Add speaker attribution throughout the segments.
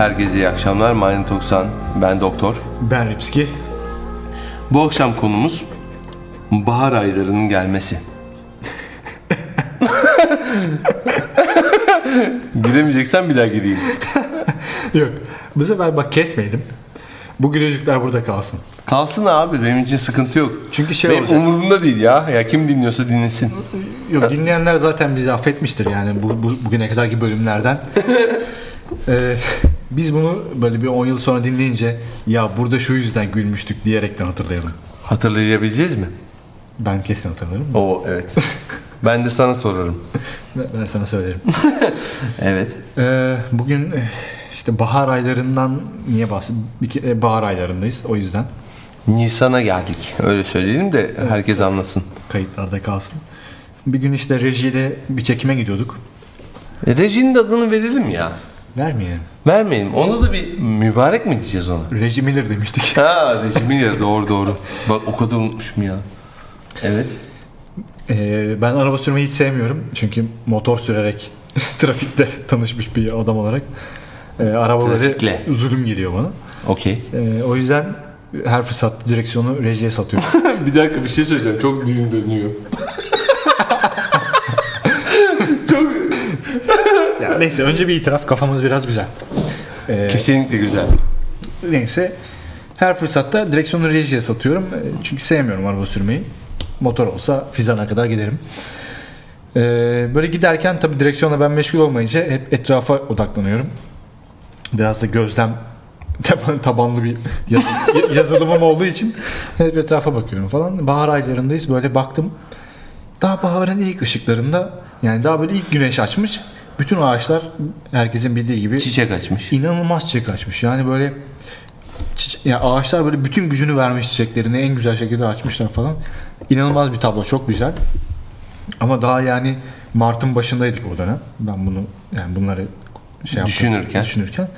Speaker 1: Herkese iyi akşamlar. Mayın Toksan. Ben doktor.
Speaker 2: Ben Ripski.
Speaker 1: Bu akşam konumuz bahar aylarının gelmesi. Giremeyeceksen bir daha gireyim.
Speaker 2: Yok. Bu sefer bak kesmeyelim. Bu gülücükler burada kalsın.
Speaker 1: Kalsın abi benim için sıkıntı yok.
Speaker 2: Çünkü şey
Speaker 1: benim
Speaker 2: olacak.
Speaker 1: umurumda değil ya. Ya kim dinliyorsa dinlesin.
Speaker 2: Yok dinleyenler zaten bizi affetmiştir yani bu, bu bugüne kadarki bölümlerden. Ee, biz bunu böyle bir 10 yıl sonra dinleyince ya burada şu yüzden gülmüştük diyerekten hatırlayalım.
Speaker 1: Hatırlayabileceğiz mi?
Speaker 2: Ben kesin hatırlarım.
Speaker 1: Oo evet. ben de sana sorarım.
Speaker 2: Ben ben sana söylerim.
Speaker 1: Evet.
Speaker 2: Ee, bugün eh, işte bahar aylarından niye bahsediyoruz? Bahar aylarındayız o yüzden
Speaker 1: Nisan'a geldik. Öyle söyleyelim de herkes anlasın.
Speaker 2: kayıtlarda kalsın. Bir gün işte rejiyle bir çekime gidiyorduk.
Speaker 1: E, rejinin adını verelim ya.
Speaker 2: Vermeyelim.
Speaker 1: Vermeyelim. Ona da bir mübarek mi diyeceğiz ona?
Speaker 2: Reji Miller demiştik.
Speaker 1: Ha rejimin yeri doğru doğru. Bak o kadar unutmuşum ya. Evet.
Speaker 2: Ee, ben araba sürmeyi hiç sevmiyorum. Çünkü motor sürerek trafikte tanışmış bir adam olarak e, araba böyle
Speaker 1: Trafikle.
Speaker 2: zulüm geliyor bana.
Speaker 1: Okey.
Speaker 2: E, o yüzden her fırsat direksiyonu rejiye satıyorum.
Speaker 1: bir dakika bir şey söyleyeceğim. Çok dilim dönüyor.
Speaker 2: Ya, neyse önce bir itiraf kafamız biraz güzel. E,
Speaker 1: Kesinlikle güzel.
Speaker 2: neyse her fırsatta direksiyonu rejiye satıyorum. E, çünkü sevmiyorum araba sürmeyi. Motor olsa Fizan'a kadar giderim. E, böyle giderken tabii direksiyonla ben meşgul olmayınca hep etrafa odaklanıyorum. Biraz da gözlem taban- tabanlı bir yaz- yazılımım olduğu için hep etrafa bakıyorum falan. Bahar aylarındayız böyle baktım. Daha baharın ilk ışıklarında yani daha böyle ilk güneş açmış. Bütün ağaçlar herkesin bildiği gibi
Speaker 1: Çiçek açmış.
Speaker 2: inanılmaz çiçek açmış. Yani böyle çiçe- ya ağaçlar böyle bütün gücünü vermiş çiçeklerini en güzel şekilde açmışlar falan. İnanılmaz bir tablo çok güzel. Ama daha yani Mart'ın başındaydık o dönem. Ben bunu yani bunları şey yaptım,
Speaker 1: Düşünürken.
Speaker 2: düşünürken.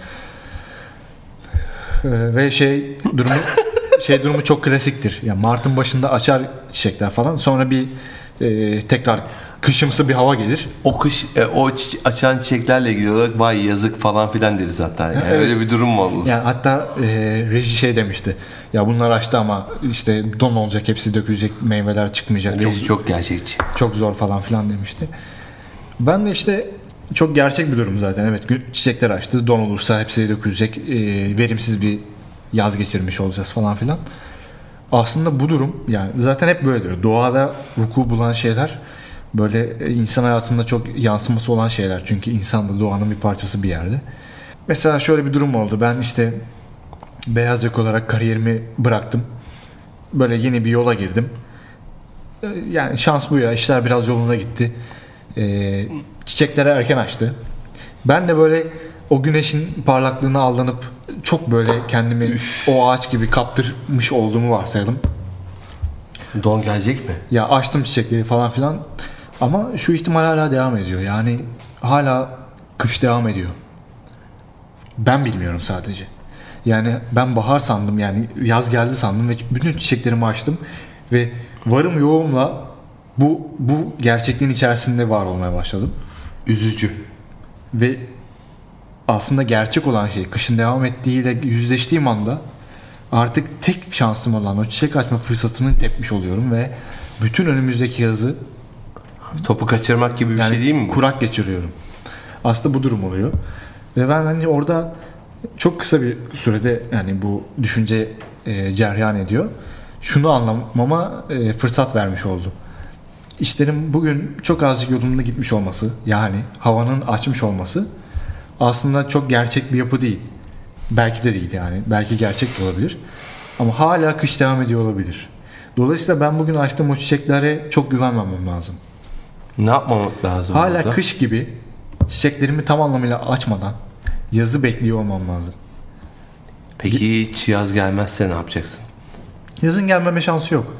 Speaker 2: Ee, ve şey durumu şey durumu çok klasiktir. Yani Mart'ın başında açar çiçekler falan. Sonra bir e, tekrar kışımsı bir hava gelir.
Speaker 1: O kış, e, o açan çiçeklerle ilgili olarak vay yazık falan filan deriz hatta. Yani
Speaker 2: Evet.
Speaker 1: Öyle bir durum mu olur?
Speaker 2: Yani hatta e, reji şey demişti. Ya bunlar açtı ama işte don olacak, hepsi dökülecek, meyveler çıkmayacak. Çok
Speaker 1: Reji çok gerçekçi.
Speaker 2: çok zor falan filan demişti. Ben de işte çok gerçek bir durum zaten. Evet çiçekler açtı. Don olursa hepsi dökülecek. e, verimsiz bir yaz geçirmiş olacağız falan filan. Aslında bu durum yani zaten hep böyledir. Doğada vuku bulan şeyler böyle insan hayatında çok yansıması olan şeyler. Çünkü insan da doğanın bir parçası bir yerde. Mesela şöyle bir durum oldu. Ben işte beyaz yaka olarak kariyerimi bıraktım. Böyle yeni bir yola girdim. Ee, Yani şans bu ya. İşler biraz yoluna gitti. Ee, çiçekleri erken açtı. Ben de böyle o güneşin parlaklığına aldanıp çok böyle kendimi o ağaç gibi kaptırmış olduğumu varsayalım.
Speaker 1: Don gelecek mi?
Speaker 2: Ya açtım çiçekleri falan filan. Ama şu ihtimal hala devam ediyor. Yani hala kış devam ediyor. Ben bilmiyorum sadece. Yani ben bahar sandım yani yaz geldi sandım ve bütün çiçeklerimi açtım ve varım yoğumla bu bu gerçekliğin içerisinde var olmaya başladım.
Speaker 1: Üzücü.
Speaker 2: Ve aslında gerçek olan şey kışın devam ettiğiyle yüzleştiğim anda artık tek şansım olan o çiçek açma fırsatını tepmiş oluyorum ve bütün önümüzdeki yazı
Speaker 1: Topu kaçırmak gibi bir
Speaker 2: yani
Speaker 1: şey değil mi? bu?
Speaker 2: kurak geçiriyorum. Aslında bu durum oluyor. Ve ben hani orada çok kısa bir sürede yani bu düşünce e, ceryan ediyor. Şunu anlamama e, fırsat vermiş oldu. İşlerin bugün çok azıcık yolunda gitmiş olması yani havanın açmış olması aslında çok gerçek bir yapı değil. Belki de değil yani. Belki gerçek de olabilir. Ama hala kış devam ediyor olabilir. Dolayısıyla ben bugün açtığım o çiçeklere çok güvenmemem lazım.
Speaker 1: Ne yapmamak lazım
Speaker 2: Hala
Speaker 1: burada?
Speaker 2: kış gibi çiçeklerimi tam anlamıyla açmadan yazı bekliyor olmam lazım.
Speaker 1: Peki hiç yaz gelmezse ne yapacaksın?
Speaker 2: Yazın gelmeme şansı yok.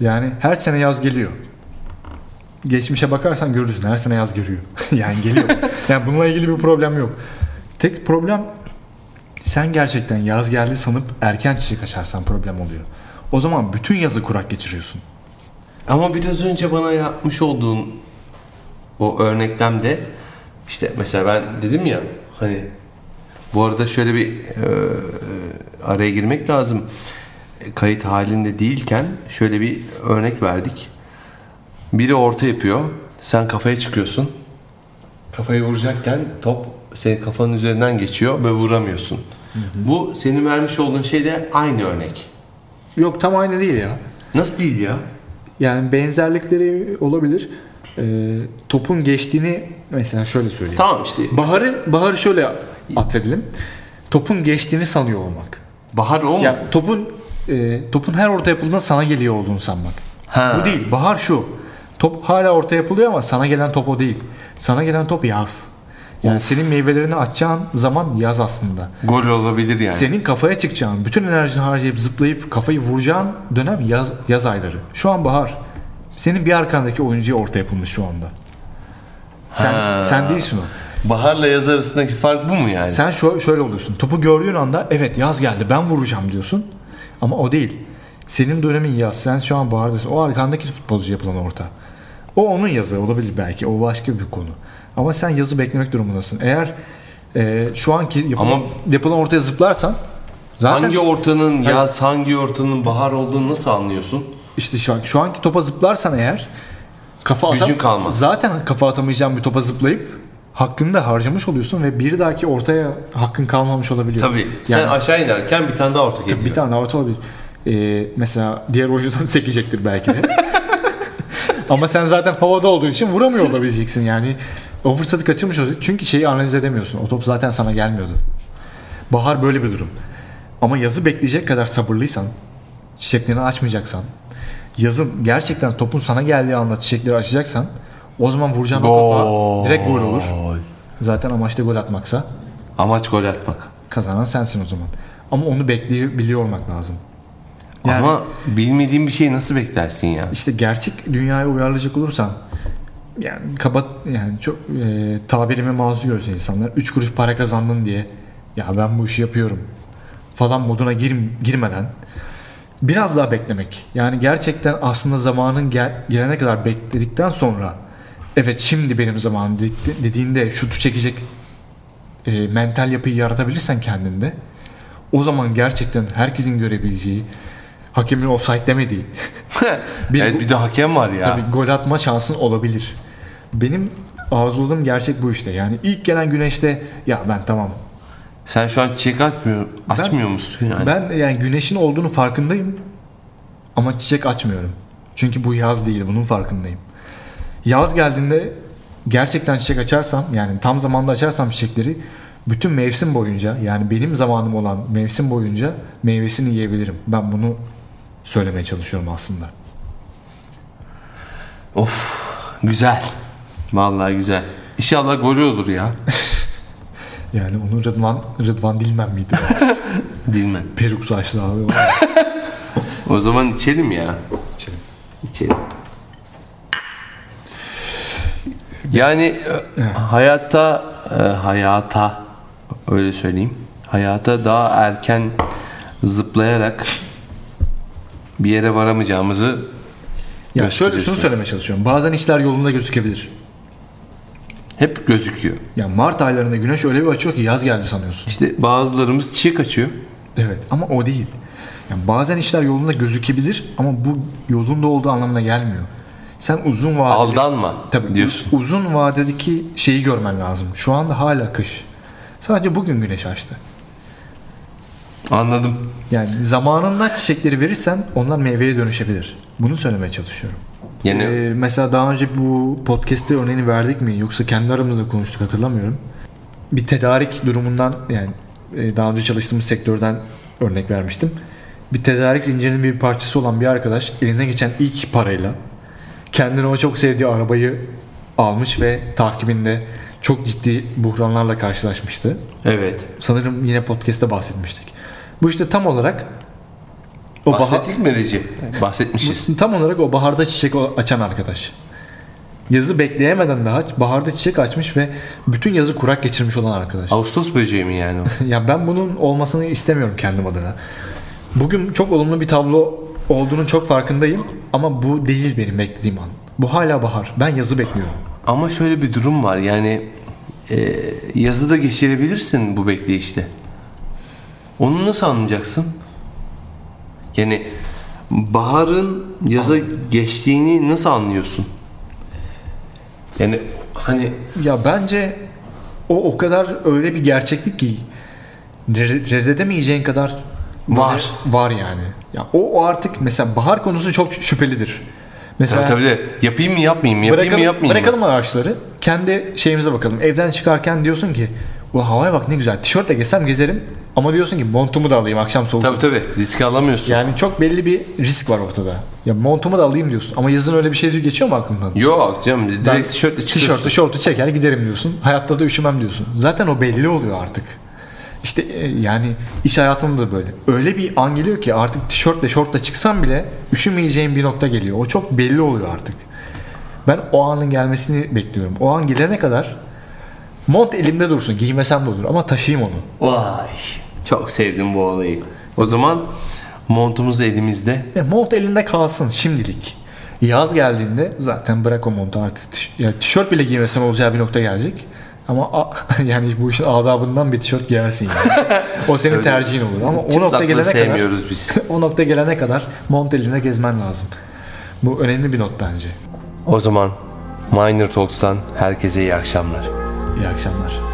Speaker 2: Yani her sene yaz geliyor. Geçmişe bakarsan görürsün her sene yaz geliyor. yani geliyor. yani bununla ilgili bir problem yok. Tek problem sen gerçekten yaz geldi sanıp erken çiçek açarsan problem oluyor. O zaman bütün yazı kurak geçiriyorsun.
Speaker 1: Ama biraz önce bana yapmış olduğun o örneklemde işte mesela ben dedim ya hani Bu arada şöyle bir e, araya girmek lazım. E, Kayıt halinde değilken şöyle bir örnek verdik. Biri orta yapıyor. Sen kafaya çıkıyorsun. Kafayı vuracakken top senin kafanın üzerinden geçiyor ve vuramıyorsun. Bu senin vermiş olduğun şey de aynı örnek.
Speaker 2: Yok tam aynı değil ya.
Speaker 1: Nasıl değil ya?
Speaker 2: Yani benzerlikleri olabilir. Ee, topun geçtiğini mesela şöyle söyleyeyim.
Speaker 1: Tamam işte.
Speaker 2: Baharı Baharı şöyle atfedelim. Topun geçtiğini sanıyor olmak.
Speaker 1: Bahar o mu?
Speaker 2: Yani topun e, topun her orta yapıldığında sana geliyor olduğunu sanmak.
Speaker 1: Ha.
Speaker 2: Bu değil. Bahar şu. Top hala orta yapılıyor ama sana gelen top o değil. Sana gelen top yaz. Yani senin meyvelerini açacağın zaman yaz aslında.
Speaker 1: Gol olabilir yani.
Speaker 2: Senin kafaya çıkacağın, bütün enerjini harcayıp zıplayıp kafayı vuracağın dönem yaz yaz ayları. Şu an bahar. Senin bir arkandaki oyuncuya orta yapılmış şu anda. Sen
Speaker 1: Ha.
Speaker 2: sen değilsin o.
Speaker 1: Baharla yaz arasındaki fark bu mu yani?
Speaker 2: Sen şö- şöyle oluyorsun. Topu gördüğün anda evet yaz geldi ben vuracağım diyorsun. Ama o değil. Senin dönemin yaz. Sen şu an bahardasın. O arkandaki futbolcu yapılan orta. O onun yazı olabilir belki. O başka bir konu. Ama sen yazı beklemek durumundasın. Eğer e, şu anki yapılan,
Speaker 1: Ama-
Speaker 2: yapılan ortaya zıplarsan zaten
Speaker 1: Hangi ortanın yaz, hangi ortanın bahar olduğunu nasıl anlıyorsun?
Speaker 2: İşte şu, an, şu anki topa zıplarsan eğer kafa
Speaker 1: Gücün
Speaker 2: atam-
Speaker 1: kalmaz.
Speaker 2: Zaten kafa atamayacağın bir topa zıplayıp hakkını da harcamış oluyorsun ve bir dahaki ortaya hakkın kalmamış olabiliyor.
Speaker 1: Tabii. Sen
Speaker 2: Yani-
Speaker 1: aşağı inerken bir tane daha orta geliyor.
Speaker 2: Bir tane daha orta olabilir. Ee, mesela diğer oyuncudan sekecektir belki de. Ama sen zaten havada olduğu için vuramıyor olabileceksin yani. O fırsatı kaçırmış olacak. Çünkü şeyi analiz edemiyorsun. O top zaten sana gelmiyordu. Bahar böyle bir durum. Ama yazı bekleyecek kadar sabırlıysan, çiçeklerini açmayacaksan, yazın gerçekten topun sana geldiği anda çiçekleri açacaksan, o zaman vuracağın o kafa direkt gol olur. Zaten amaç da gol atmaksa
Speaker 1: Amaç gol atmak.
Speaker 2: kazanan sensin o zaman. Ama onu bekleyebiliyor olmak lazım. Yani-
Speaker 1: Ama bilmediğin bir şeyi nasıl beklersin ya?
Speaker 2: İşte gerçek dünyaya uyarlayacak olursan yani kabat yani çok e, tabirime mazur görse insanlar 3 kuruş para kazandın diye ya ben bu işi yapıyorum falan moduna gir, girmeden biraz daha beklemek. Yani gerçekten aslında zamanın gel, gelene kadar bekledikten sonra evet şimdi benim zamanım dediğinde şutu çekecek e, mental yapıyı yaratabilirsen kendinde o zaman gerçekten herkesin görebileceği hakemin offside demediği Bir-
Speaker 1: evet bir de hakem var ya.
Speaker 2: Tabii gol atma şansın olabilir. Benim arzuladığım gerçek bu işte. Yani ilk gelen güneşte ya ben tamam.
Speaker 1: Sen şu an çiçek açmıyor, açmıyor musun yani?
Speaker 2: Ben yani güneşin olduğunu farkındayım. Ama çiçek açmıyorum. Çünkü bu yaz değil bunun farkındayım. Yaz geldiğinde gerçekten çiçek açarsam yani tam zamanda açarsam çiçekleri bütün mevsim boyunca yani benim zamanım olan mevsim boyunca meyvesini yiyebilirim. Ben bunu söylemeye çalışıyorum aslında.
Speaker 1: Of güzel. Vallahi güzel. İnşallah golü olur ya.
Speaker 2: Yani onu Rıdvan, Rıdvan Dilmen miydi?
Speaker 1: Mi?
Speaker 2: Peruk saçlı abi.
Speaker 1: O zaman içelim ya.
Speaker 2: İçelim.
Speaker 1: İçelim. Yani e, hayatta e, hayata öyle söyleyeyim. Hayata daha erken zıplayarak bir yere varamayacağımızı
Speaker 2: Ya şöyle şunu söylemeye çalışıyorum. Bazen işler yolunda gözükebilir.
Speaker 1: Hep gözüküyor.
Speaker 2: Ya Mart aylarında güneş öyle bir açıyor ki yaz geldi sanıyorsun.
Speaker 1: İşte bazılarımız çiçek açıyor.
Speaker 2: Evet ama o değil. Yani bazen işler yolunda gözükebilir ama bu yolunda olduğu anlamına gelmiyor. Sen uzun vadeli
Speaker 1: Aldanma
Speaker 2: Tabii
Speaker 1: diyorsun.
Speaker 2: uz- uzun vadedeki şeyi görmen lazım. Şu anda hala kış. Sadece bugün güneş açtı.
Speaker 1: Anladım.
Speaker 2: Yani zamanında çiçekleri verirsen onlar meyveye dönüşebilir. Bunu söylemeye çalışıyorum.
Speaker 1: Yani
Speaker 2: Ee, mesela daha önce bu podcast'te örneğini verdik mi yoksa kendi aramızda konuştuk hatırlamıyorum. Bir tedarik durumundan yani e, daha önce çalıştığımız sektörden örnek vermiştim. Bir tedarik zincirinin bir parçası olan bir arkadaş eline geçen ilk parayla kendine o çok sevdiği arabayı almış ve takibinde çok ciddi buhranlarla karşılaşmıştı.
Speaker 1: evet.
Speaker 2: Sanırım yine podcast'te bahsetmiştik. Bu işte tam olarak o bahar-
Speaker 1: Bahsettik mi Recep? Bahsetmişiz.
Speaker 2: tam olarak o baharda çiçek açan arkadaş. Yazı bekleyemeden daha baharda çiçek açmış ve bütün yazı kurak geçirmiş olan arkadaş.
Speaker 1: Ağustos böceği mi yani o?
Speaker 2: ya ben bunun olmasını istemiyorum kendim adına. Bugün çok olumlu bir tablo olduğunun çok farkındayım ama bu değil benim beklediğim an. Bu hala bahar. Ben yazı bekliyorum.
Speaker 1: Ama şöyle bir durum var yani e, yazı da geçirebilirsin bu bekleyişte. Onu nasıl anlayacaksın? Yani baharın yaza geçtiğini nasıl anlıyorsun? Yani hani
Speaker 2: Ya bence o o kadar öyle bir gerçeklik ki re- reddedemeyeceğin kadar
Speaker 1: Var.
Speaker 2: Var yani. Ya o, o artık mesela bahar konusu çok şüphelidir. Mesela
Speaker 1: tabii tabii de yapayım mı yapmayayım mı yapayım
Speaker 2: bırakalım,
Speaker 1: mı yapmayayım mı?
Speaker 2: bırakalım ağaçları. Kendi şeyimize bakalım. Evden çıkarken diyorsun ki Ulan havaya bak ne güzel. Tişörtle gezsem gezerim. Ama diyorsun ki montumu da alayım akşam soğuk.
Speaker 1: Tabii tabii riski alamıyorsun.
Speaker 2: Yani çok belli bir risk var ortada. Ya montumu da alayım diyorsun. Ama yazın öyle bir şey geçiyor mu aklından?
Speaker 1: Yok canım direkt
Speaker 2: Ben
Speaker 1: tişörtle çıkıyorsun.
Speaker 2: Tişörtü, şortu çeker giderim diyorsun. Hayatta da üşümem diyorsun. Zaten o belli oluyor artık. İşte e, yani iş hayatında da böyle. Öyle bir an geliyor ki artık tişörtle şortla çıksam bile üşümeyeceğim bir nokta geliyor. O çok belli oluyor artık. Ben o anın gelmesini bekliyorum. O an gelene kadar mont elimde dursun. Giymesem de olur ama taşıyayım onu.
Speaker 1: Vay çok sevdim bu olayı. O zaman montumuz elimizde.
Speaker 2: E, mont elinde kalsın şimdilik. Yaz geldiğinde zaten bırak o montu artık. Yani tişört bile giymesen olacağı bir nokta gelecek. Ama a- yani bu işin adabından bir tişört giyersin yani. O senin
Speaker 1: Öyle.
Speaker 2: tercihin olur ama o nokta gelene kadar
Speaker 1: biz.
Speaker 2: o nokta gelene kadar mont elinde gezmen lazım. Bu önemli bir not bence.
Speaker 1: O zaman Minor Talks'tan herkese iyi akşamlar.
Speaker 2: İyi akşamlar.